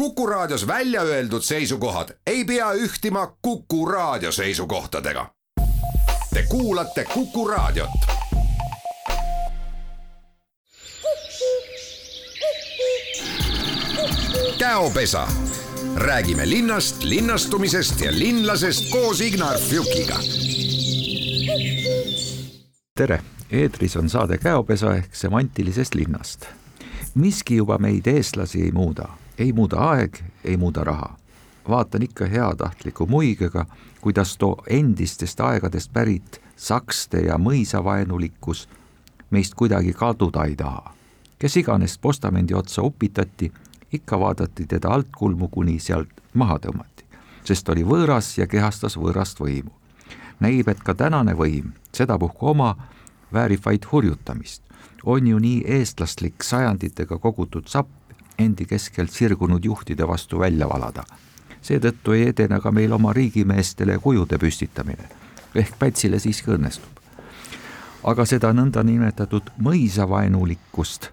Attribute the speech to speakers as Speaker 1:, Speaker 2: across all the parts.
Speaker 1: Kuku Raadios välja öeldud seisukohad ei pea ühtima Kuku Raadio seisukohtadega. Te kuulate Kuku Raadiot. käopesa, räägime linnast, linnastumisest ja linlasest koos Ignar Fjukiga.
Speaker 2: tere, eetris on saade Käopesa ehk semantilisest linnast. miski juba meid, eestlasi, ei muuda ei muuda aeg, ei muuda raha. vaatan ikka heatahtliku muigega, kuidas too endistest aegadest pärit sakste ja mõisavaenulikkus meist kuidagi kaduda ei taha. kes iganes postamendi otsa upitati, ikka vaadati teda altkulmu, kuni sealt maha tõmmati, sest oli võõras ja kehastas võõrast võimu. näib, et ka tänane võim, sedapuhku oma, väärib vaid hurjutamist. on ju nii eestlastlik sajanditega kogutud sapp, endi keskelt sirgunud juhtide vastu välja valada. seetõttu ei edene ka meil oma riigimeestele kujude püstitamine, ehk Pätsile siiski õnnestub. aga seda nõndanimetatud mõisavaenulikkust,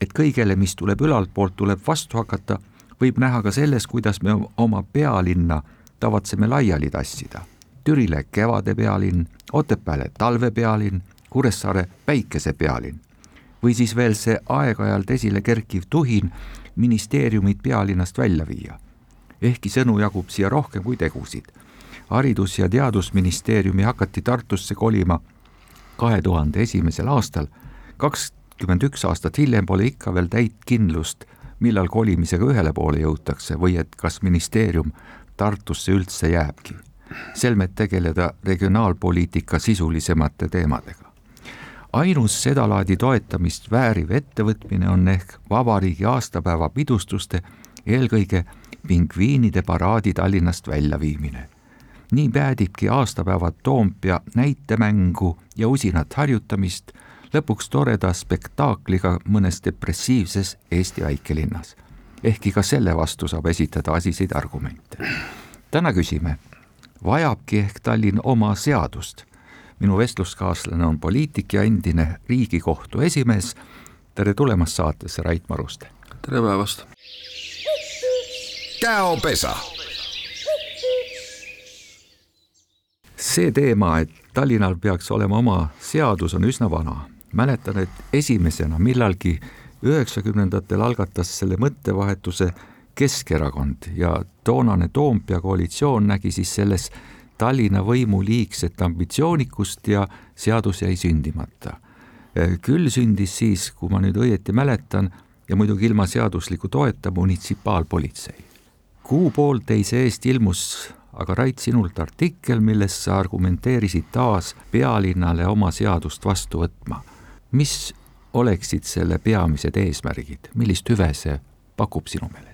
Speaker 2: et kõigele, mis tuleb ülaltpoolt, tuleb vastu hakata, võib näha ka selles, kuidas me oma pealinna tavatseme laiali tassida. Türile kevade pealinn, Otepääle talve pealinn, Kuressaare päikese pealinn või siis veel see aeg-ajalt esile kerkiv tuhin, ministeeriumid pealinnast välja viia. ehkki sõnu jagub siia rohkem kui tegusid. haridus- ja Teadusministeeriumi hakati Tartusse kolima kahe tuhande esimesel aastal, kakskümmend üks aastat hiljem pole ikka veel täit kindlust, millal kolimisega ühele poole jõutakse või et kas ministeerium Tartusse üldse jääbki. selmet tegeleda regionaalpoliitika sisulisemate teemadega ainus sedalaadi toetamist vääriv ettevõtmine on ehk vabariigi aastapäeva pidustuste, eelkõige pingviinide paraadi Tallinnast väljaviimine. nii päädibki aastapäeva Toompea näitemängu ja usinat harjutamist lõpuks toreda spektaakliga mõnes depressiivses Eesti väikelinnas. ehkki ka selle vastu saab esitada asiseid argumente. täna küsime, vajabki ehk Tallinn oma seadust minu vestluskaaslane on poliitik ja endine Riigikohtu esimees. tere tulemast saatesse, Rait Maruste.
Speaker 3: tere päevast.
Speaker 1: käopesa.
Speaker 2: see teema, et Tallinnal peaks olema oma seadus, on üsna vana. mäletan, et esimesena millalgi üheksakümnendatel algatas selle mõttevahetuse Keskerakond ja toonane Toompea koalitsioon nägi siis selles Tallinna võimu liigset ambitsioonikust ja seadus jäi sündimata. küll sündis siis, kui ma nüüd õieti mäletan, ja muidugi ilma seadusliku toeta munitsipaalpolitsei. kuu-poolteise eest ilmus aga Rait sinult artikkel, milles sa argumenteerisid taas pealinnale oma seadust vastu võtma. mis oleksid selle peamised eesmärgid, millist hüve see pakub sinu meelest?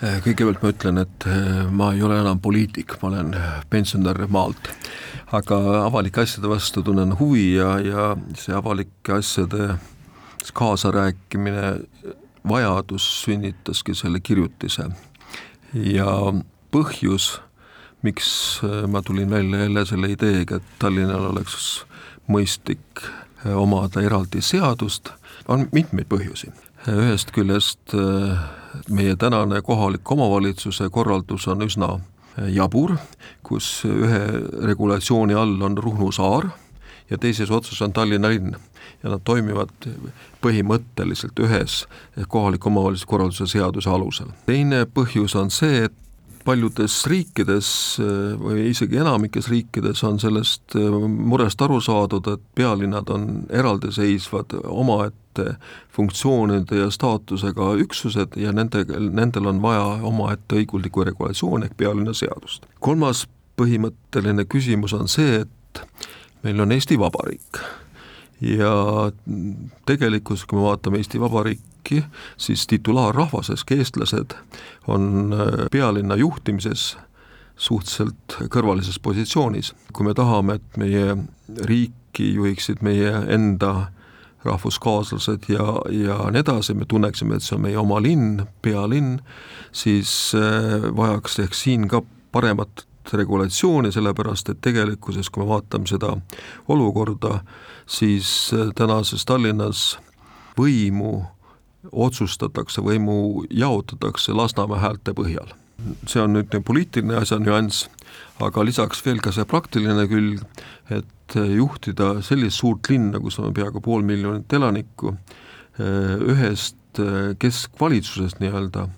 Speaker 3: Äh, kõigepealt ma ütlen, et äh, ma ei ole enam poliitik, ma olen pensionär maalt. aga avalike asjade vastu tunnen huvi ja, ja see avalike asjade kaasarääkimine, vajadus sünnitaski selle kirjutise. ja põhjus, miks äh, ma tulin välja jälle selle ideega, et Tallinnal oleks mõistlik omada eraldi seadust, on mitmeid põhjusi. ühest küljest meie tänane kohaliku omavalitsuse korraldus on üsna jabur, kus ühe regulatsiooni all on Ruhnu saar ja teises otsas on Tallinna linn ja nad toimivad põhimõtteliselt ühes kohaliku omavalitsuse korralduse seaduse alusel. teine põhjus on see, et paljudes riikides või isegi enamikes riikides on sellest murest aru saadud, et pealinnad on eraldiseisvad omaette funktsioonide ja staatusega üksused ja nende, nendel on vaja omaette õiguslikku regulatsiooni ehk pealinnaseadust. kolmas põhimõtteline küsimus on see, et meil on Eesti Vabariik ja tegelikkus, kui me vaatame Eesti Vabariiki, siis titulaarrahvas ehk eestlased on äh, pealinna juhtimises suhteliselt kõrvalises positsioonis. kui me tahame, et meie riiki juhiksid meie enda rahvuskaaslased ja, ja nii edasi, me tunneksime, et see on meie oma linn, pealinn, siis äh, vajaks ehk siin ka paremat regulatsiooni, sellepärast et tegelikkuses, kui me vaatame seda olukorda, siis äh, tänases Tallinnas võimu otsustatakse, võimu jaotatakse Lasnamäe häälte põhjal. see on nüüd poliitiline asja nüanss, aga lisaks veel ka see praktiline külg, et juhtida sellist suurt linna, kus on peaaegu pool miljonit elanikku, ühest keskvalitsusest nii-öelda,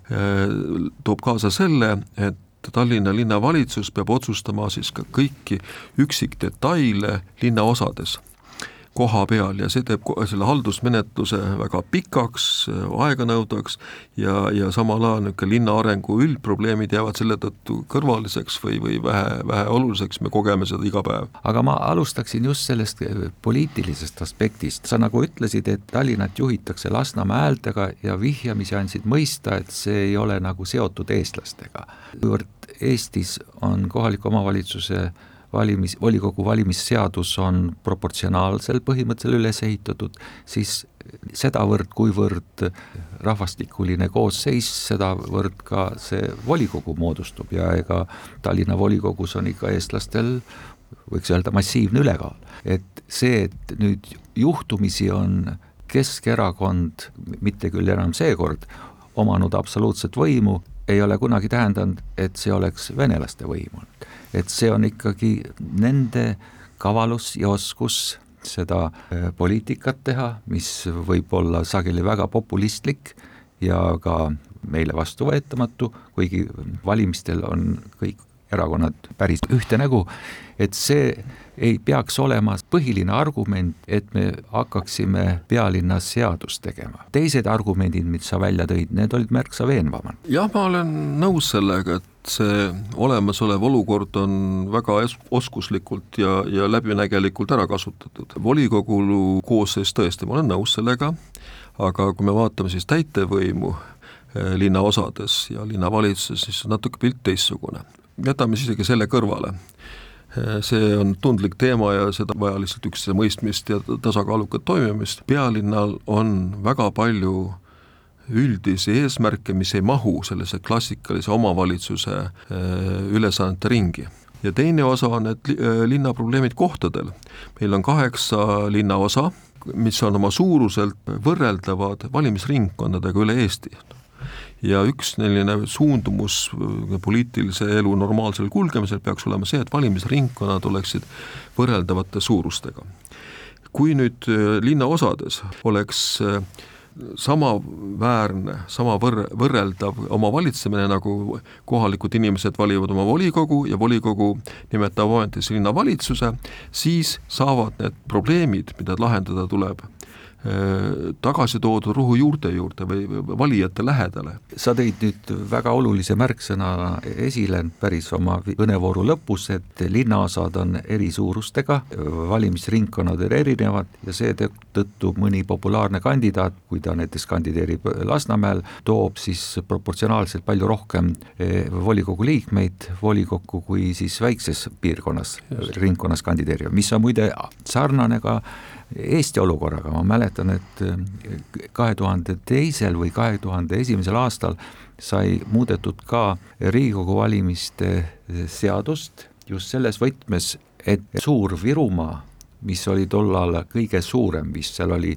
Speaker 3: toob kaasa selle, et Tallinna linnavalitsus peab otsustama siis ka kõiki üksikdetaile linnaosades koha peal ja see teeb selle haldusmenetluse väga pikaks, aeganõudvaks ja, ja samal ajal niisugune linna arengu üldprobleemid jäävad selle tõttu kõrvaliseks või, või vähe, vähe oluliseks, me kogeme seda iga päev.
Speaker 2: aga ma alustaksin just sellest poliitilisest aspektist, sa nagu ütlesid, et Tallinnat juhitakse Lasnamäe häältega ja vihjamisi andsid mõista, et see ei ole nagu seotud eestlastega. kuivõrd Eestis on kohaliku omavalitsuse valimis, volikogu valimisseadus on proportsionaalsel põhimõttel üles ehitatud, siis sedavõrd, kuivõrd rahvastikuline koosseis, sedavõrd ka see volikogu moodustub ja ega Tallinna volikogus on ikka eestlastel võiks öelda massiivne ülekaal. et see, et nüüd juhtumisi on Keskerakond, mitte küll enam seekord, omanud absoluutset võimu, ei ole kunagi tähendanud, et see oleks venelaste võim olnud et see on ikkagi nende kavalus ja oskus seda äh, poliitikat teha, mis võib olla sageli väga populistlik ja ka meile vastuvõetamatu, kuigi valimistel on kõik erakonnad päris ühte nägu, et see ei peaks olema põhiline argument, et me hakkaksime pealinnas seadust tegema. teised argumendid, mis sa välja tõid, need olid märksa veenvamad.
Speaker 3: jah, ma olen nõus sellega, et see olemasolev olukord on väga oskuslikult ja, ja läbinägelikult ära kasutatud. volikogu koosseis tõesti, ma olen nõus sellega, aga kui me vaatame siis täitevvõimu eh, linnaosades ja linnavalitsuses, siis on natuke pilt teistsugune. Jätame isegi selle kõrvale see on tundlik teema ja seda vaja lihtsalt üksteise mõistmist ja tasakaalukat toimimist, pealinnal on väga palju üldisi eesmärke, mis ei mahu sellise klassikalise omavalitsuse äh, ülesannete ringi ja teine osa on need äh, linnaprobleemid kohtadel. meil on kaheksa linnaosa, mis on oma suuruselt võrreldavad valimisringkondadega üle Eesti. Ja üks selline suundumus äh, poliitilise elu normaalsel kulgemisel peaks olema see, et valimisringkonnad oleksid võrreldavate suurustega. kui nüüd linnaosades oleks äh, samaväärne, sama võr-, võrreldav oma valitsemine, nagu kohalikud inimesed valivad oma volikogu ja volikogu nimetab ametisse linnavalitsuse, siis saavad need probleemid, mida lahendada tuleb, Äh, tagasi toodud rohujuurte juurde või valijate lähedale.
Speaker 2: sa tõid nüüd väga olulise märksõna esile päris oma kõnevooru lõpus, et linnaosad on eri suurustega, valimisringkonnad on erinevad ja seetõttu mõni populaarne kandidaat, kui ta näiteks kandideerib Lasnamäel, toob siis proportsionaalselt palju rohkem eh, volikogu liikmeid volikokku kui siis väikses piirkonnas, ringkonnas kandideeriv, mis on muide sarnane ka Eesti olukorraga, ma mäletan, et eh, kahe tuhande teisel või kahe tuhande esimesel aastal sai muudetud ka Riigikogu valimiste seadust just selles võtmes, et Suur-Virumaa, mis oli tollal kõige suurem vist, seal oli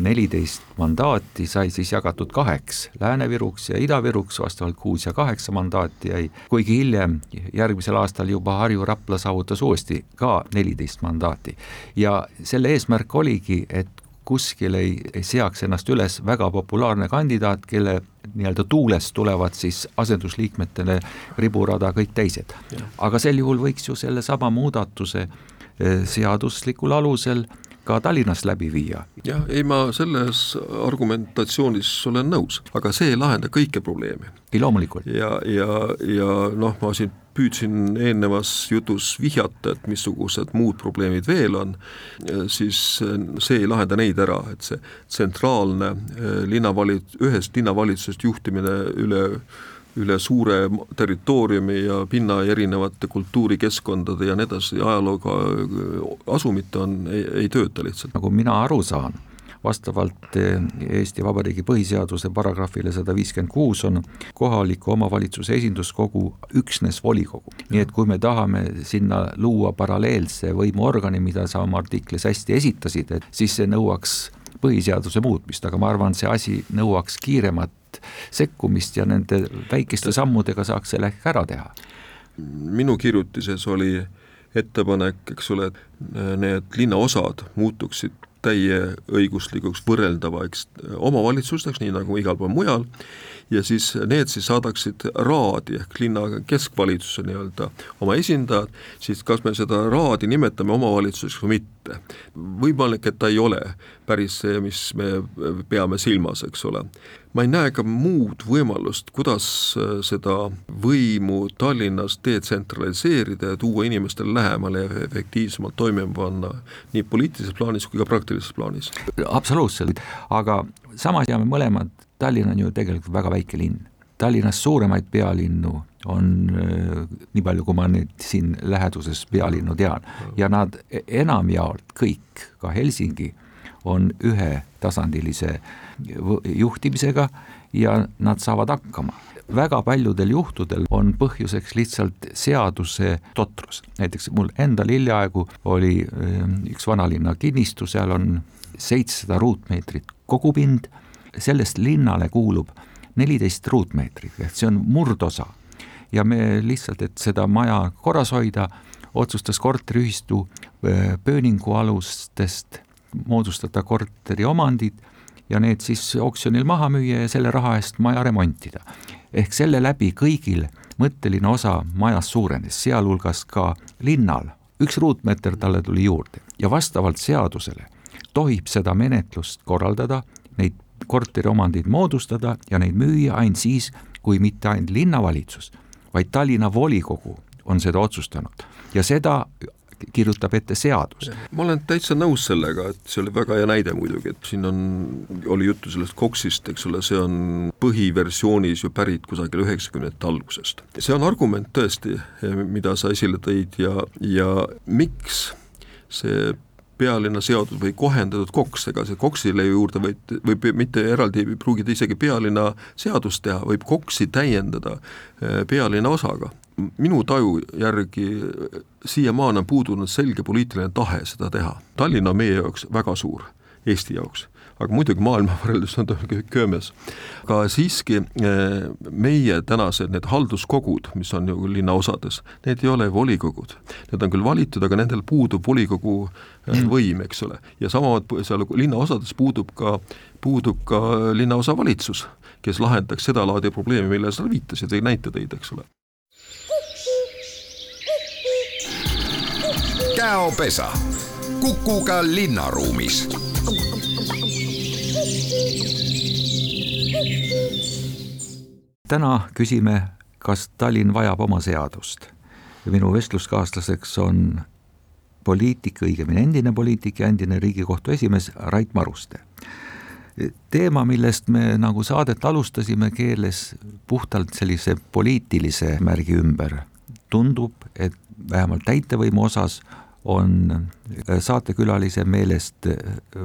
Speaker 2: neliteist mandaati sai siis jagatud kaheks, Lääne-Viruks ja Ida-Viruks, vastavalt kuus ja kaheksa mandaati jäi, kuigi hiljem, järgmisel aastal juba Harju-Rapla saavutas uuesti ka neliteist mandaati. ja selle eesmärk oligi, et kuskil ei, ei seaks ennast üles väga populaarne kandidaat, kelle nii-öelda tuulest tulevad siis asendusliikmetele riburada kõik teised. aga sel juhul võiks ju sellesama muudatuse eh, seaduslikul alusel ka Tallinnas läbi viia.
Speaker 3: jah, ei ma selles argumentatsioonis olen nõus, aga see ei lahenda kõiki probleeme.
Speaker 2: ei loomulikult.
Speaker 3: ja, ja, ja noh, ma siin püüdsin eelnevas jutus vihjata, et missugused muud probleemid veel on, siis see ei lahenda neid ära, et see tsentraalne eh, linnavalit-, ühest linnavalitsusest juhtimine üle üle suure territooriumi ja pinna erinevate kultuurikeskkondade ja nii edasi, ajalooga äh, asumit on, ei, ei tööta lihtsalt.
Speaker 2: nagu mina aru saan, vastavalt äh, Eesti Vabariigi põhiseaduse paragrahvile sada viiskümmend kuus on kohaliku omavalitsuse esinduskogu üksnes volikogu. nii et kui me tahame sinna luua paralleelse võimuorgani, mida sa oma artiklis hästi esitasid, et siis see nõuaks põhiseaduse muutmist, aga ma arvan, see asi nõuaks kiiremat sekkumist ja nende väikeste sammudega saaks selle ehk ära teha.
Speaker 3: minu kirjutises oli ettepanek, eks ole, et need linnaosad muutuksid täieõiguslikuks võrreldavaks omavalitsusteks, nii nagu igal pool mujal, ja siis need siis saadaksid raadi ehk linna keskvalitsuse nii-öelda oma esindajad, siis kas me seda raadi nimetame omavalitsuseks või mitte. võimalik, et ta ei ole päris see, mis me peame silmas, eks ole. Ma ei näe ka muud võimalust, kuidas seda võimu Tallinnas detsentraliseerida ja tuua inimestele lähemale ja efektiivsemalt toimima panna nii poliitilises plaanis kui ka praktilises plaanis.
Speaker 2: absoluutselt, aga samas jääme mõlemad Tallinn on ju tegelikult väga väike linn. Tallinnas suuremaid pealinnu on äh, nii palju, kui ma nüüd siin läheduses pealinnu tean ja nad enamjaolt kõik, ka Helsingi, on ühetasandilise juhtimisega ja nad saavad hakkama. väga paljudel juhtudel on põhjuseks lihtsalt seaduse totrus, näiteks mul endal hiljaaegu oli äh, üks vanalinna kinnistu, seal on seitsesada ruutmeetrit kogupind sellest linnale kuulub neliteist ruutmeetrit, ehk see on murdosa. ja me lihtsalt, et seda maja korras hoida, otsustas korteriühistu äh, pööningu alustest moodustada korteriomandid ja need siis oksjonil maha müüa ja selle raha eest maja remontida. ehk selle läbi kõigil mõtteline osa majas suurenes, sealhulgas ka linnal, üks ruutmeeter talle tuli juurde ja vastavalt seadusele tohib seda menetlust korraldada, neid korteriomandid moodustada ja neid müüa ainult siis, kui mitte ainult linnavalitsus, vaid Tallinna volikogu on seda otsustanud ja seda kirjutab ette seadus.
Speaker 3: ma olen täitsa nõus sellega, et see oli väga hea näide muidugi, et siin on, oli juttu sellest koksist, eks ole, see on põhiversioonis ju pärit kusagil üheksakümnendate algusest. see on argument tõesti, mida sa esile tõid ja, ja miks see pealinna seadus või kohendatud koks, ega see koksile juurde võib, võib mitte eraldi ei pruugida isegi pealinna seadust teha, võib koksi täiendada eh, pealinna osaga. Minu taju järgi siiamaani on puudunud selge poliitiline tahe seda teha. Tallinn on meie jaoks väga suur, Eesti jaoks aga muidugi maailma võrreldes on ta köömes. aga siiski eh, meie tänased need halduskogud, mis on ju linnaosades, need ei ole volikogud. Need on küll valitud, aga nendel puudub volikogu eh, mm. võim, eks ole, ja sama seal linnaosades puudub ka, puudub ka linnaosavalitsus, kes lahendaks sedalaadi probleemi, millele sa viitasid või näite tõid, eks ole.
Speaker 1: Käopesa, Kukuga linnaruumis
Speaker 2: täna küsime, kas Tallinn vajab oma seadust. minu vestluskaaslaseks on poliitik, õigemini endine poliitik ja endine Riigikohtu esimees Rait Maruste. teema, millest me nagu saadet alustasime, keerles puhtalt sellise poliitilise märgi ümber. tundub, et vähemalt täitevvõimu osas on äh, saatekülalise meelest äh,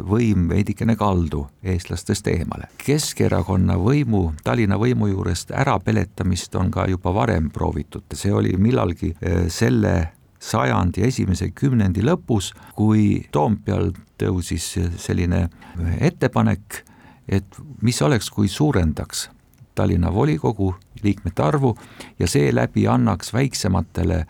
Speaker 2: võim veidikene kaldu eestlastest eemale. Keskerakonna võimu, Tallinna võimu juurest ärapeletamist on ka juba varem proovitud, see oli millalgi äh, selle sajandi esimese kümnendi lõpus, kui Toompeal tõusis selline ettepanek, et mis oleks, kui suurendaks Tallinna volikogu liikmete arvu ja seeläbi annaks väiksematele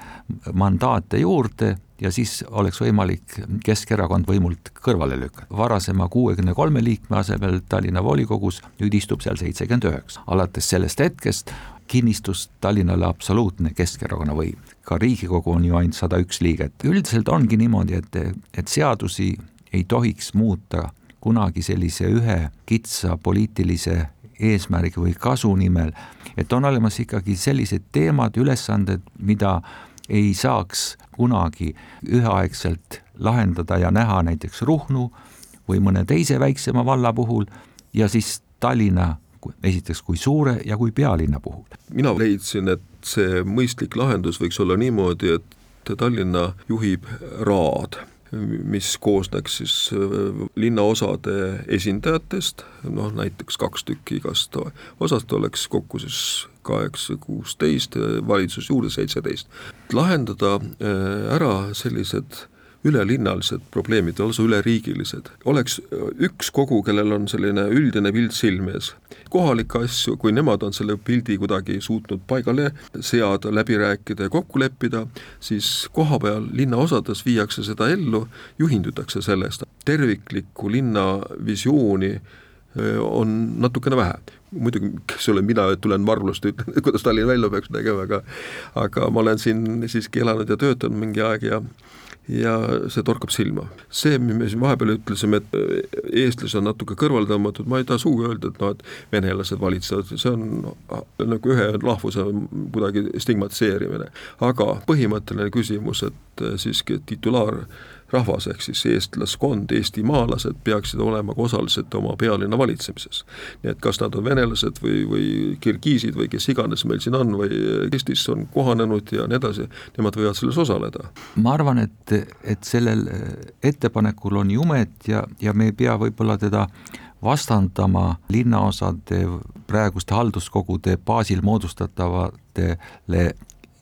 Speaker 2: mandaate juurde ja siis oleks võimalik Keskerakond võimult kõrvale lükata. varasema kuuekümne kolme liikme asemel Tallinna volikogus nüüd istub seal seitsekümmend üheksa. alates sellest hetkest kinnistus Tallinnale absoluutne Keskerakonna võim. ka Riigikogu on ju ainult sada üks liiget. üldiselt ongi niimoodi, et, et seadusi ei tohiks muuta kunagi sellise ühe kitsa poliitilise eesmärgi või kasu nimel, et on olemas ikkagi sellised teemad, ülesanded, mida ei saaks kunagi üheaegselt lahendada ja näha näiteks Ruhnu või mõne teise väiksema valla puhul ja siis Tallinna esiteks kui suure ja kui pealinna puhul.
Speaker 3: mina leidsin, et see mõistlik lahendus võiks olla niimoodi, et Tallinna juhib Raad mis koosneks siis äh, linnaosade esindajatest, noh näiteks kaks tükki igast osast oleks kokku siis kaheksa, kuusteist, valitsus juurde seitseteist. lahendada äh, ära sellised ülelinnalised probleemid, lausa üleriigilised. oleks üks kogu, kellel on selline üldine pilt silme ees, kohalikke asju, kui nemad on selle pildi kuidagi suutnud paigale seada, läbi rääkida ja kokku leppida, siis kohapeal linnaosades viiakse seda ellu, juhindutakse sellest. terviklikku linnavisiooni on natukene vähe. muidugi, kes olen mina, tulen Varblust ja ütlen, kuidas Tallinn välja peaks nägema, aga aga ma olen siin siiski elanud ja töötanud mingi aeg ja ja see torkab silma. see, mis me siin vahepeal ütlesime, et eestlased on natuke kõrvale tõmmatud, ma ei taha sugugi öelda, et noh, et venelased valitsevad, see on nagu ühe rahvuse kuidagi stigmatiseerimine. aga põhimõtteline küsimus, et siiski titulaar rahvas ehk siis eestlaskond, eestimaalased peaksid olema ka osalised oma pealinna valitsemises. nii et kas nad on venelased või, või kirgiisid või kes iganes meil siin on või Eestis on kohanenud ja nii edasi, nemad võivad selles osaleda.
Speaker 2: ma arvan, et, et sellel ettepanekul on jumet ja, ja me ei pea võib-olla teda vastandama linnaosade praeguste halduskogude baasil moodustatavatele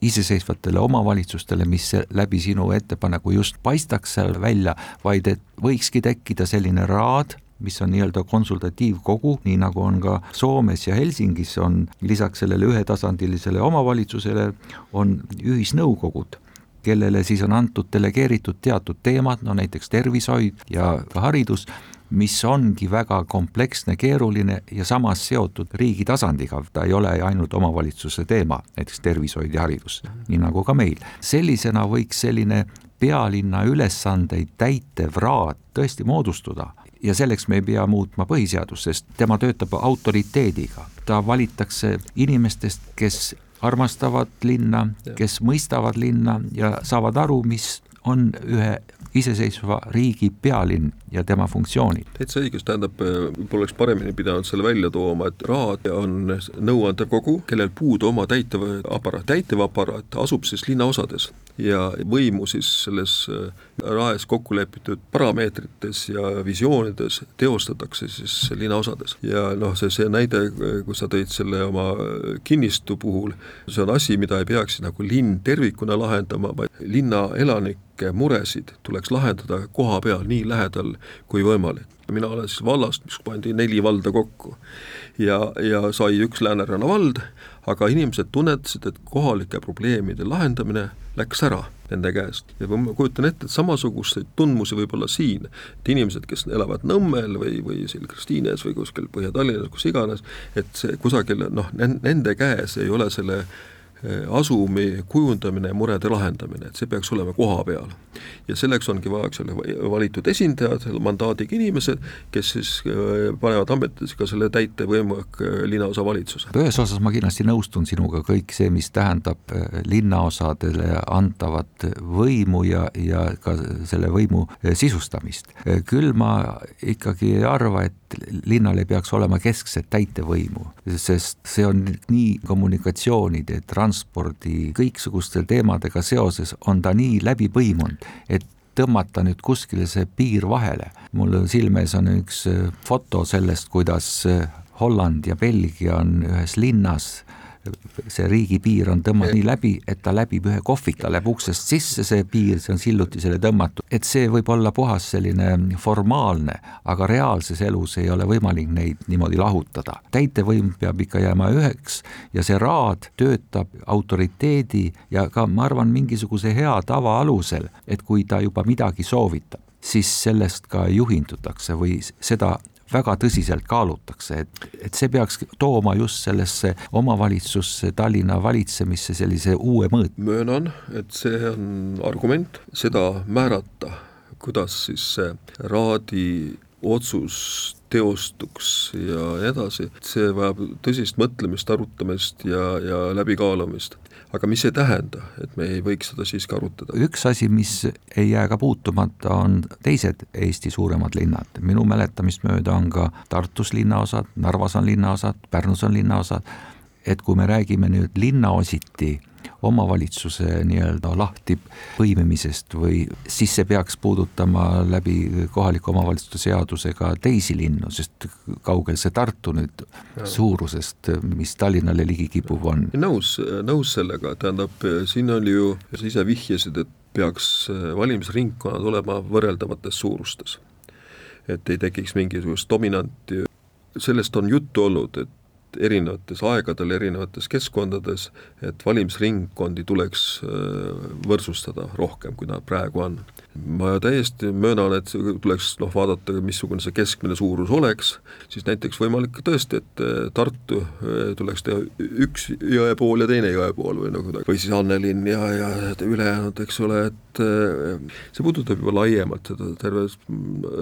Speaker 2: iseseisvatele omavalitsustele, mis läbi sinu ettepaneku just paistaks seal välja, vaid et võikski tekkida selline raad, mis on nii-öelda konsultatiivkogu, nii nagu on ka Soomes ja Helsingis on lisaks sellele ühetasandilisele omavalitsusele, on ühisnõukogud kellele siis on antud delegeeritud teatud teemad, no näiteks tervishoid ja haridus, mis ongi väga kompleksne, keeruline ja samas seotud riigi tasandiga, ta ei ole ainult omavalitsuse teema, näiteks tervishoid ja haridus, nii nagu ka meil. sellisena võiks selline pealinna ülesandeid täitev raad tõesti moodustuda. Ja selleks me ei pea muutma põhiseadust, sest tema töötab autoriteediga, ta valitakse inimestest, kes armastavad linna, kes mõistavad linna ja saavad aru, mis on ühe iseseisva riigi pealinn ja tema funktsioonid.
Speaker 3: täitsa õigus, tähendab, võib-olla oleks paremini pidanud selle välja tooma, et raad on nõuandev kogu, kellel puudu oma täitevaparaat, täitevaparaat asub siis linnaosades ja võimu siis selles äh, raes kokku lepitud parameetrites ja visioonides teostatakse siis linnaosades. ja noh, see, see näide, kus sa tõid selle oma kinnistu puhul, see on asi, mida ei peaks nagu linn tervikuna lahendama, vaid linna elanike muresid tuleks lahendada koha peal nii lähedal kui võimalik. mina olen siis vallast, mis pandi neli valda kokku ja, ja sai üks Lääneranna vald, aga inimesed tunnetasid, et kohalike probleemide lahendamine läks ära nende käest ja ma kujutan ette, et samasuguseid tundmusi võib olla siin, et inimesed, kes elavad Nõmmel või, või seal Kristiines või kuskil Põhja-Tallinnas, kus iganes, et see kusagil noh, nende käes ei ole selle asumi kujundamine ja murede lahendamine, et see peaks olema koha peal. ja selleks ongi vaja, eks ole, valitud esindajad, mandaadiga inimesed, kes siis äh, panevad ametisse ka selle täitevvõimu ehk äh, linnaosavalitsuse.
Speaker 2: ühes osas ma kindlasti nõustun sinuga, kõik see, mis tähendab linnaosadele antavat võimu ja, ja ka selle võimu sisustamist. küll ma ikkagi ei arva, et linnal ei peaks olema keskset täitevvõimu, sest see on nii kommunikatsioonide, transpordi, kõiksuguste teemadega seoses on ta nii läbi põimunud, et tõmmata nüüd kuskile see piir vahele. mul silme ees on üks foto sellest, kuidas Holland ja Belgia on ühes linnas see riigipiir on tõmmatud nii läbi, et ta läbib ühe kohvika, läheb uksest sisse, see piir, see on sillutisele tõmmatud, et see võib olla puhas selline formaalne, aga reaalses elus ei ole võimalik neid niimoodi lahutada. täitevvõim peab ikka jääma üheks ja see raad töötab autoriteedi ja ka ma arvan, mingisuguse hea tava alusel, et kui ta juba midagi soovitab, siis sellest ka juhindutakse või seda väga tõsiselt kaalutakse, et, et see peaks tooma just sellesse omavalitsusse, Tallinna valitsemisse sellise uue mõõt-.
Speaker 3: möönan, et see on argument, seda määrata, kuidas siis see Raadi otsus teostuks ja nii edasi, see vajab tõsist mõtlemist, arutamist ja, ja läbikaalumist aga mis ei tähenda, et me ei võiks seda siiski arutada.
Speaker 2: üks asi, mis ei jää ka puutumata, on teised Eesti suuremad linnad. minu mäletamist mööda on ka Tartus linnaosad, Narvas on linnaosad, Pärnus on linnaosad, et kui me räägime nüüd linnaositi omavalitsuse nii-öelda lahti põimimisest või siis see peaks puudutama läbi kohaliku omavalitsuse seadusega teisi linnu, sest kaugel see Tartu nüüd ja. suurusest, mis Tallinnale ligi kipub, on?
Speaker 3: nõus, nõus sellega, tähendab, siin oli ju, sa ise vihjasid, et peaks valimisringkonnad olema võrreldavates suurustes. et ei tekiks mingisugust dominanti, sellest on juttu olnud, et erinevates aegadel, erinevates keskkondades, et valimisringkondi tuleks võrdsustada rohkem, kui nad praegu on. Ma täiesti möönan, et tuleks noh, vaadata, missugune see keskmine suurus oleks, siis näiteks võimalik tõesti, et eh, Tartu eh, tuleks teha üks jõe pool ja teine jõe pool või no kuidagi, või siis Annelinn ja, ja ülejäänud, eks ole, et eh, see puudutab juba laiemalt seda terve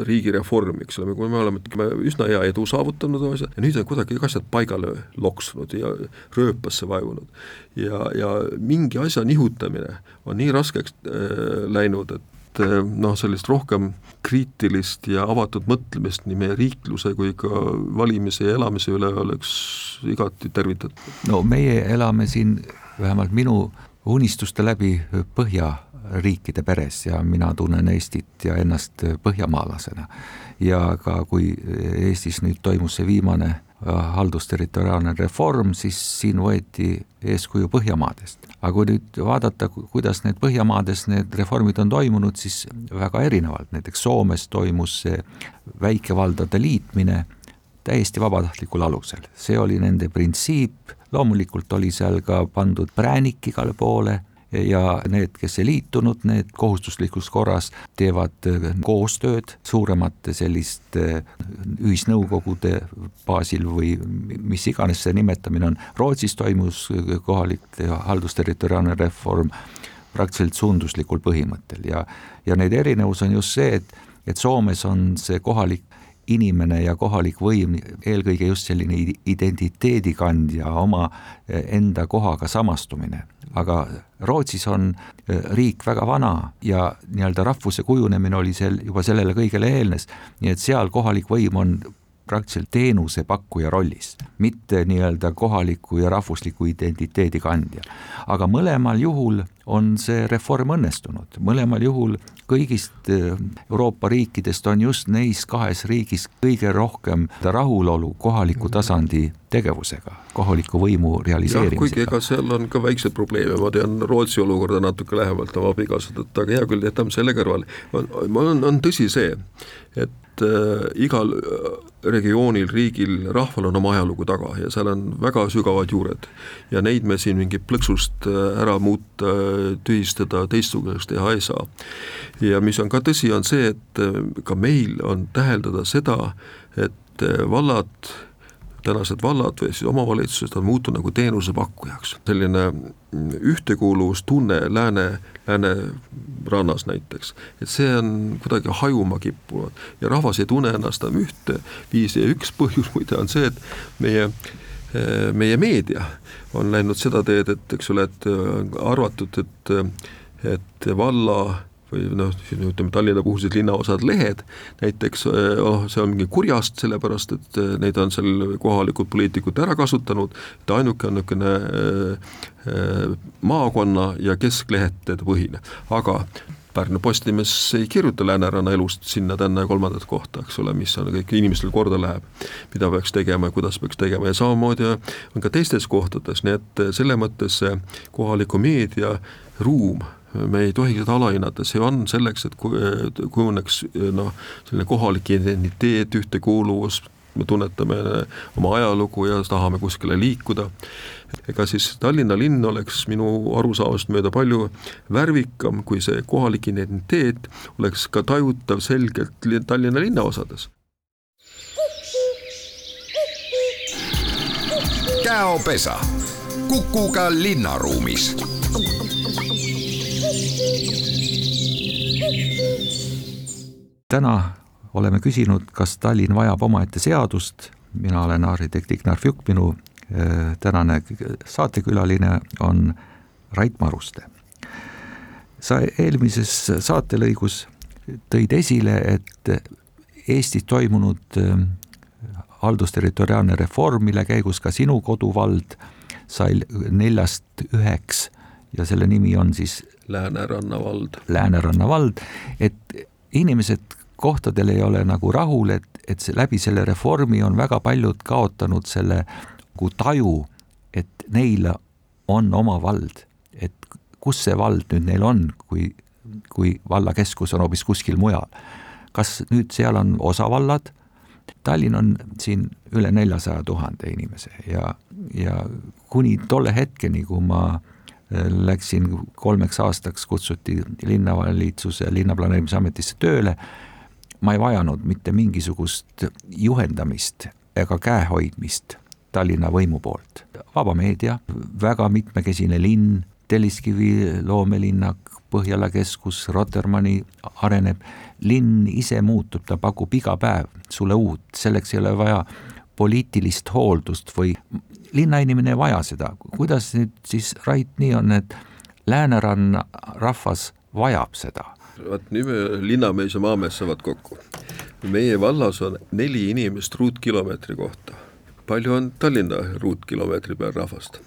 Speaker 3: riigireformi, eks ole, kui me oleme ütleme, üsna hea edu saavutanud asjad ja nüüd on kuidagi asjad paigale loksunud ja rööpasse vajunud. ja, ja mingi asja nihutamine on nii raskeks äh, läinud, et et eh, noh, sellist rohkem kriitilist ja avatud mõtlemist nii meie riikluse kui ka valimise ja elamise üle oleks igati tervitatud.
Speaker 2: no meie elame siin, vähemalt minu unistuste läbi põhjariikide peres ja mina tunnen Eestit ja ennast põhjamaalasena. ja ka kui Eestis nüüd toimus see viimane haldusterritoriaalne reform, siis siin võeti eeskuju Põhjamaadest. aga kui nüüd vaadata, kuidas need Põhjamaades need reformid on toimunud, siis väga erinevalt, näiteks Soomes toimus see väikevaldade liitmine täiesti vabatahtlikul alusel, see oli nende printsiip, loomulikult oli seal ka pandud präänik igale poole ja need, kes ei liitunud, need kohustuslikus korras teevad äh, koostööd suuremate selliste äh, ühisnõukogude baasil või mis iganes see nimetamine on. Rootsis toimus äh, kohalik haldusterritoriaalne reform praktiliselt suunduslikul põhimõttel ja, ja neid erinevus on just see, et, et Soomes on see kohalik inimene ja kohalik võim eelkõige just selline identiteedi kandja, oma enda kohaga samastumine aga Rootsis on äh, riik väga vana ja nii-öelda rahvuse kujunemine oli seal juba sellele kõigele eelnes, nii et seal kohalik võim on praktiliselt teenusepakkuja rollis, mitte nii-öelda kohaliku ja rahvusliku identiteedi kandja. aga mõlemal juhul on see reform õnnestunud, mõlemal juhul kõigist äh, Euroopa riikidest on just neis kahes riigis kõige rohkem rahulolu kohaliku tasandi tegevusega, kohaliku võimu realiseerimisega.
Speaker 3: kuigi ega seal on ka väikseid probleeme, ma tean Rootsi olukorda natuke lähemalt oma abikaasadelt, aga hea küll, jätame selle kõrvale. on, on tõsi see, et äh, igal äh, regioonil, riigil, rahval on oma ajalugu taga ja seal on väga sügavad juured. ja neid me siin mingi plõksust äh, ära muuta, tühistada, teistsuguseks teha ei saa. ja mis on ka tõsi, on see, et ka meil on täheldada seda, et vallad tänased vallad või siis omavalitsused on muutunud nagu teenusepakkujaks. selline ühtekuuluvustunne lääne, läänerannas näiteks, et see on kuidagi hajuma kippunud. Ja rahvas ei tunne ennast enam ühteviisi ja üks põhjus muide on see, et meie meie meedia on läinud seda teed, et eks ole, et arvatud, et et valla või noh, ütleme Tallinna puhul siis linnaosad lehed, näiteks oh, see on mingi kurjast, sellepärast et eh, neid on seal kohalikud poliitikud ära kasutanud, et ainuke on niisugune äh, maakonna ja kesklehtede põhine, aga Pärnu Postimees ei kirjuta Lääneranna elust sinna-tänna ja kolmandat kohta, eks ole, mis on kõik inimestel korda läheb, mida peaks tegema ja kuidas peaks tegema. Ja samamoodi on ka teistes kohtades, nii et selle mõttes see kohaliku meedia ruum me ei tohi seda alahinnata, see on selleks, et kujuneks noh, selline kohalik identiteet, ühtekuuluvus, me tunnetame oma ajalugu ja tahame kuskile liikuda. ega siis Tallinna linn oleks minu arusaamist mööda palju värvikam, kui see kohalik identiteet oleks ka tajutav selgelt Tallinna linnaosades.
Speaker 1: käopesa, Kukuga linnaruumis
Speaker 2: täna oleme küsinud, kas Tallinn vajab omaette seadust, mina olen arhitekt Ignar Fjuk, minu äh, tänane saatekülaline on Rait Maruste. sa eelmises saatelõigus tõid esile, et Eestis toimunud äh, haldusterritoriaalne reform, mille käigus ka sinu koduvald sai neljast üheks ja selle nimi on siis
Speaker 3: Lääneranna vald.
Speaker 2: Lääneranna vald, et inimesed kohtadel ei ole nagu rahul, et, et see läbi selle reformi on väga paljud kaotanud selle nagu taju, et neil on oma vald, et kus see vald nüüd neil on, kui kui vallakeskus on hoopis kuskil mujal. kas nüüd seal on osavallad, Tallinn on siin üle neljasaja tuhande inimese ja, ja kuni tolle hetkeni, kui ma läksin kolmeks aastaks, kutsuti linnavalitsuse linnaplaneerimisametisse tööle, ma ei vajanud mitte mingisugust juhendamist ega käehoidmist Tallinna võimu poolt. vaba meedia, väga mitmekesine linn, Telliskivi loomelinnak, Põhjala keskus, Rotermanni areneb, linn ise muutub, ta pakub iga päev sulle uut, selleks ei ole vaja poliitilist hooldust või linnainimene ei vaja seda, kuidas nüüd siis Rait nii on, et Lääneranna rahvas vajab seda?
Speaker 3: vot nüüd me linnamees ja maamees saavad kokku. meie vallas on neli inimest ruutkilomeetri kohta. palju on Tallinna ruutkilomeetri peal rahvast?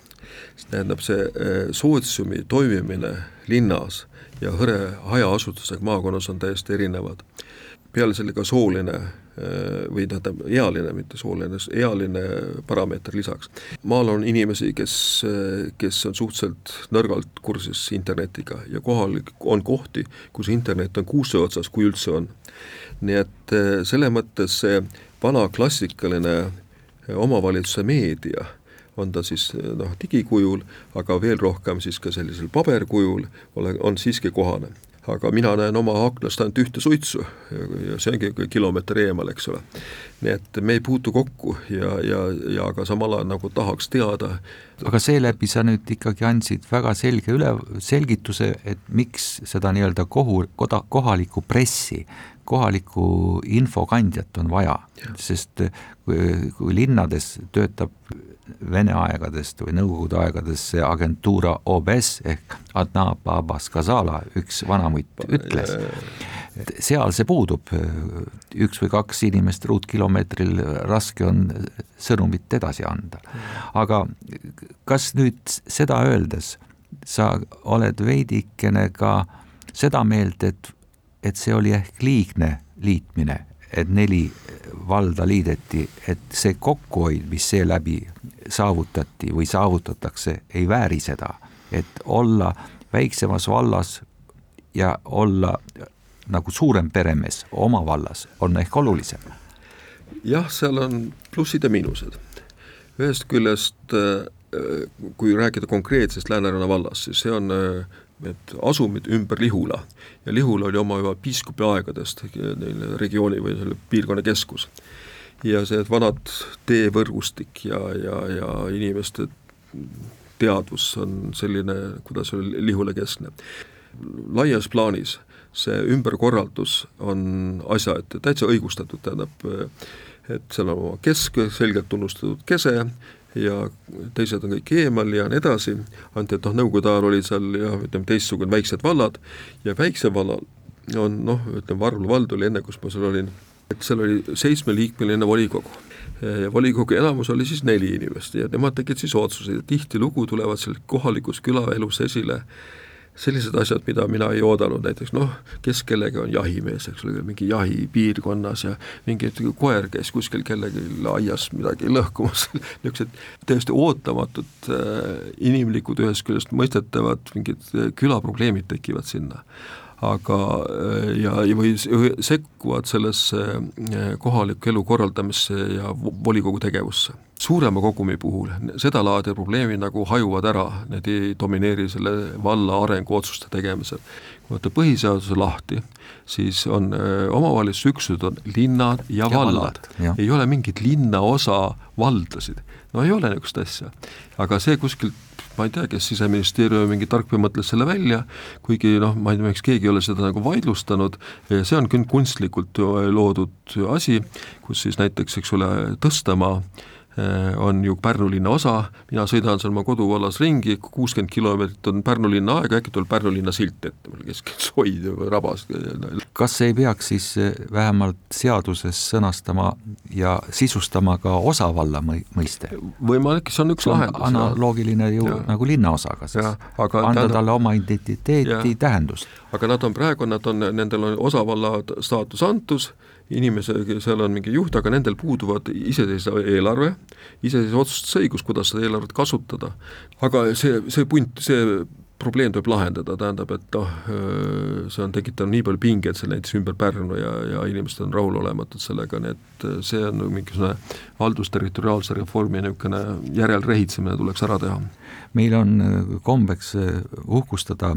Speaker 3: see tähendab, see eh, sootsiumi toimimine linnas ja hõre hajaasustusega maakonnas on täiesti erinevad. peale selle ka sooline või tähendab, ealine, mitte sooline, ealine parameeter lisaks. maal on inimesi, kes, kes on suhteliselt nõrgalt kursis internetiga ja kohal on kohti, kus internet on kuuse otsas, kui üldse on. nii et selles mõttes see vana klassikaline omavalitsuse meedia on ta siis noh, digikujul, aga veel rohkem siis ka sellisel paberkujul ole, on siiski kohane. Aga mina näen oma aknast ainult ühte suitsu ja see ongi kilomeeter eemal, eks ole. nii et me ei puutu kokku ja, ja, ja aga samal ajal nagu tahaks teada.
Speaker 2: aga seeläbi sa nüüd ikkagi andsid väga selge üle, selgituse, et miks seda nii-öelda kohu, koda, kohalikku pressi kohalikku infokandjat on vaja, sest kui, kui linnades töötab Vene aegadest või Nõukogude aegadest see agentuura OBS ehk Adna Babas Kazala, üks vanamutt ütles, seal see puudub, üks või kaks inimest ruutkilomeetril, raske on sõnumit edasi anda. aga kas nüüd seda öeldes sa oled veidikene ka seda meelt, et, et see oli ehk liigne liitmine, et neli valda liideti, et see kokkuhoid, mis seeläbi saavutati või saavutatakse, ei vääri seda, et olla väiksemas vallas ja olla nagu suurem peremees oma vallas on ehk olulisem.
Speaker 3: jah, seal on plussid ja miinused. ühest küljest äh, kui rääkida konkreetsest Lääneranna vallast, siis see on need asumid ümber Lihula ja Lihula oli oma juba piiskopi aegadest neil regiooni või selle piirkonna keskus ja see vanad teevõrgustik ja, ja, ja inimeste teadvus on selline, kuidas öelda, lihulekeskne. laias plaanis see ümberkorraldus on asjaette täitsa õigustatud, tähendab, et seal on oma kesk, selgelt tunnustatud kese ja teised on kõik eemal ja nii edasi, ainult et noh, nõukogude ajal olid seal jah, ütleme teistsugune väiksed vallad ja väiksel vallal on noh, ütleme Varvla vald oli enne, kus ma seal olin. Et seal oli seitsmeliikmeline volikogu. Ja volikogu enamus oli siis neli inimest ja nemad tegid siis otsuseid. Ja tihtilugu tulevad seal kohalikus külaelus esile sellised asjad, mida mina ei oodanud, näiteks noh, kes kellegi on jahimees, eks ole, mingi jahipiirkonnas ja mingi koer käis kuskil kellegi aias midagi lõhkumas niisugused täiesti ootamatud äh, inimlikud, ühest küljest mõistetavad mingid äh, külaprobleemid tekivad sinna aga äh, ja, ja või sekkuvad sellesse äh, kohaliku elu korraldamisse ja volikogu tegevusse. suurema kogumi puhul sedalaadi probleemid nagu hajuvad ära, need ei domineeri selle valla arenguotsuste tegemisel. kui võtta põhiseaduse lahti, siis on äh, omavalitsusüksused on linnad ja, ja vallad, vallad, ei ole mingit linnaosa valdasid, no ei ole niisugust asja. aga see kuskilt ma ei tea, kes Siseministeeriumi mingi tarkpea mõtles selle välja, kuigi noh, ma ei tea, miks keegi ei ole seda nagu vaidlustanud, see on küll kunstlikult loodud asi, kus siis näiteks, eks ole, Tõstamaa on ju Pärnu linna osa, mina sõidan seal oma koduvallas ringi, kuuskümmend kilomeetrit on Pärnu linna aega, äkki tuleb Pärnu linna silt ette mul keskelt soid rabas.
Speaker 2: kas ei peaks siis äh, vähemalt seaduses sõnastama ja sisustama ka osavalla mõiste?
Speaker 3: võimalik, see on üks see on lahendus.
Speaker 2: analoogiline ju ja. nagu linnaosaga siis, anda tähendab, talle oma identiteeti, tähendust.
Speaker 3: aga nad on praegu, nad on, nendel on osavalla staatus antud inimese, seal on mingi juht, aga nendel puuduvad iseseisev eelarve, iseseisev otsustusõigus, kuidas seda eelarvet kasutada. aga see, see punt, see probleem tuleb lahendada, tähendab, et noh, see on tekitanud nii palju pingeid seal näiteks ümber Pärnu ja, ja inimesed on rahulolematud sellega, nii et see on mingisugune haldusterritoriaalse reformi niisugune järelrehitsemine tuleks ära teha.
Speaker 2: meil on kombeks uhkustada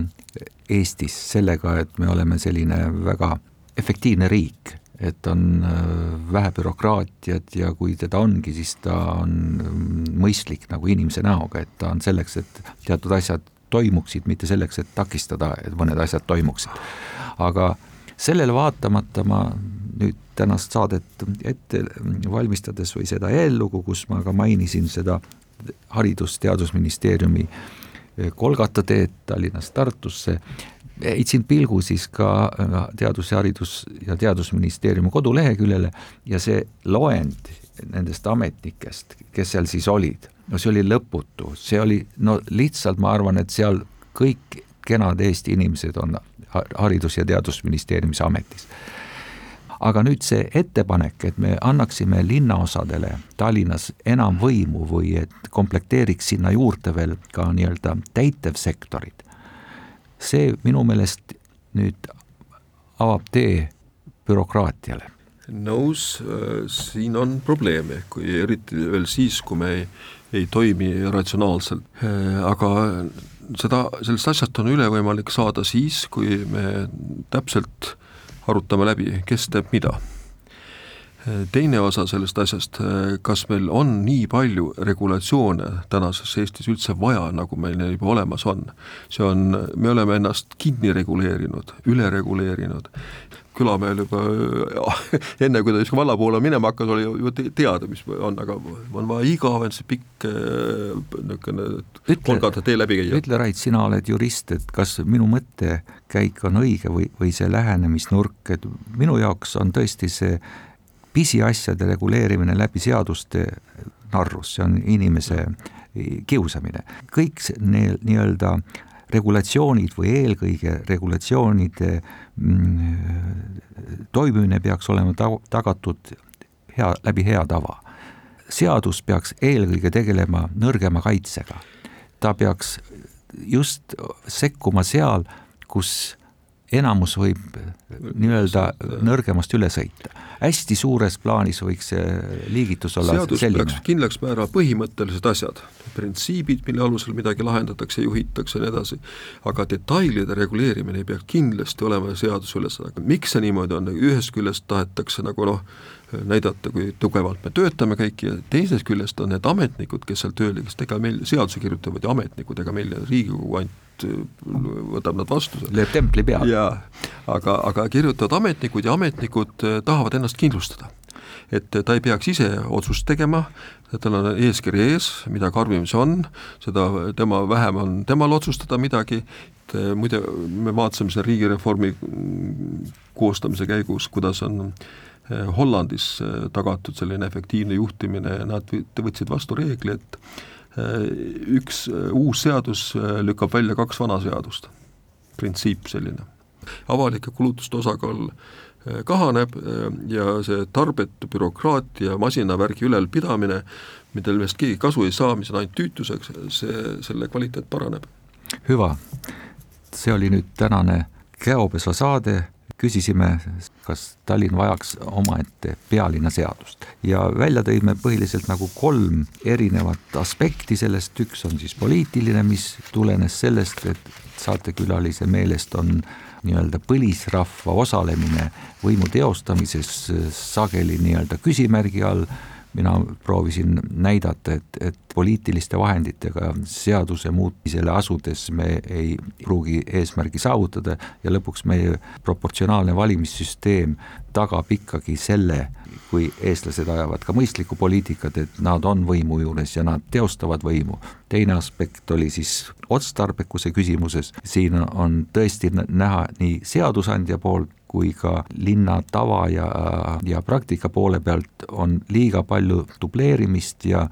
Speaker 2: Eestis sellega, et me oleme selline väga efektiivne riik et on äh, vähe bürokraatiat ja kui teda ongi, siis ta on mm, mõistlik nagu inimese näoga, et ta on selleks, et teatud asjad toimuksid, mitte selleks, et takistada, et mõned asjad toimuksid. aga sellele vaatamata ma nüüd tänast saadet ette valmistades või seda eellugu, kus ma ka mainisin seda Haridus-Teadusministeeriumi Kolgata teed Tallinnast Tartusse, heitsin pilgu siis ka äh, Teadus- ja Haridus- ja Teadusministeeriumi koduleheküljele ja see loend nendest ametnikest, kes seal siis olid, no see oli lõputu, see oli no lihtsalt ma arvan, et seal kõik kenad Eesti inimesed on Haridus- ja Teadusministeeriumis ametis. aga nüüd see ettepanek, et me annaksime linnaosadele Tallinnas enam võimu või et komplekteeriks sinna juurde veel ka nii-öelda täitevsektorid, see minu meelest nüüd avab tee bürokraatiale.
Speaker 3: nõus, äh, siin on probleeme, kui eriti veel siis, kui me ei, ei toimi ratsionaalselt, äh, aga seda, sellest asjast on üle võimalik saada siis, kui me täpselt arutame läbi, kes teeb mida teine osa sellest asjast, kas meil on nii palju regulatsioone tänases Eestis üldse vaja, nagu meil neil juba olemas on. see on, me oleme ennast kinni reguleerinud, üle reguleerinud, külamehel juba enne, kui ta just valla poole minema hakkas, oli ju teada, mis on, aga on vaja igavene see pikk niisugune kolgata tee läbi käia.
Speaker 2: ütle, Rait, sina oled jurist, et kas minu mõttekäik on õige või, või see lähenemisnurk, et minu jaoks on tõesti see pisiasjade reguleerimine läbi seaduste narrus, see on inimese kiusamine. kõik need nii-öelda regulatsioonid või eelkõige regulatsioonide mm, toimimine peaks olema ta-, tagatud hea, läbi hea tava. seadus peaks eelkõige tegelema nõrgema kaitsega. ta peaks just sekkuma seal, kus enamus võib nii-öelda nõrgemast üle sõita. Hästi suures plaanis võiks see liigitus olla
Speaker 3: seadus selline. peaks kindlaks määrama põhimõttelised asjad, printsiibid, mille alusel midagi lahendatakse, juhitakse ja nii edasi, aga detailide reguleerimine ei peaks kindlasti olema seaduse ülesanne, miks see niimoodi on, ühest küljest tahetakse nagu noh, näidata, kui tugevalt me töötame kõik ja teisest küljest on need ametnikud, kes seal tööl, kes ega meil seadusi kirjutavad ju ametnikud, ega meil Riigikogu ainult võtab nad vastu.
Speaker 2: lööb templi peale.
Speaker 3: jaa, aga, aga kirjutavad ametnikud ja ametnikud äh, tahavad ennast kindlustada. Et ta ei peaks ise otsust tegema, tal on eeskiri ees, mida karmim see on, seda tema vähem on temal otsustada midagi, et äh, muide, me vaatasime selle riigireformi mm, koostamise käigus, kuidas on äh, Hollandis tagatud selline efektiivne juhtimine. Ja nad võtsid vastu reegli, et üks uus seadus lükkab välja kaks vana seadust, printsiip selline. avalike kulutuste osakaal kahaneb ja see tarbetu bürokraatia, masinavärgi ülalpidamine, millest keegi kasu ei saa, mis on ainult tüütuseks, see, selle kvaliteet paraneb.
Speaker 2: hüva, see oli nüüd tänane Käopesu saade küsisime, kas Tallinn vajaks omaette pealinna seadust ja välja tõime põhiliselt nagu kolm erinevat aspekti sellest, üks on siis poliitiline, mis tulenes sellest, et saatekülalise meelest on nii-öelda põlisrahva osalemine võimu teostamises sageli nii-öelda küsimärgi all mina proovisin näidata, et, et poliitiliste vahenditega seaduse muutmisele asudes me ei pruugi eesmärgi saavutada ja lõpuks meie proportsionaalne valimissüsteem tagab ikkagi selle, kui eestlased ajavad ka mõistlikku poliitikat, et nad on võimu juures ja nad teostavad võimu. teine aspekt oli siis otstarbekuse küsimuses, siin on tõesti näha nii seadusandja poolt kui ka linna tava ja, ja praktika poole pealt on liiga palju dubleerimist ja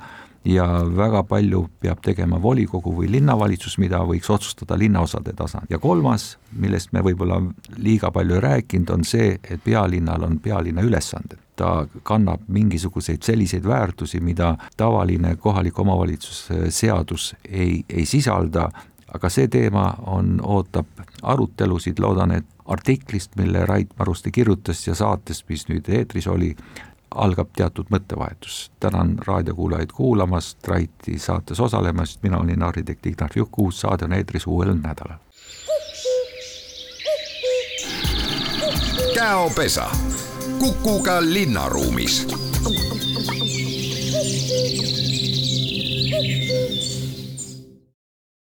Speaker 2: ja väga palju peab tegema volikogu või linnavalitsus, mida võiks otsustada linnaosade tasand. ja kolmas, millest me võib-olla liiga palju ei rääkinud, on see, et pealinnal on pealinna ülesanded. ta kannab mingisuguseid selliseid väärtusi, mida tavaline kohaliku omavalitsuse seadus ei, ei sisalda aga see teema on, ootab arutelusid, loodan, et artiklist, mille Rait Maruste kirjutas ja saatest, mis nüüd eetris oli, algab teatud mõttevahetus. tänan raadiokuulajaid kuulamast, Raiti saates osalemast, mina olin arhitekt Ignar Juk, uus saade on eetris uuel nädalal.
Speaker 1: käopesa, Kukuga linnaruumis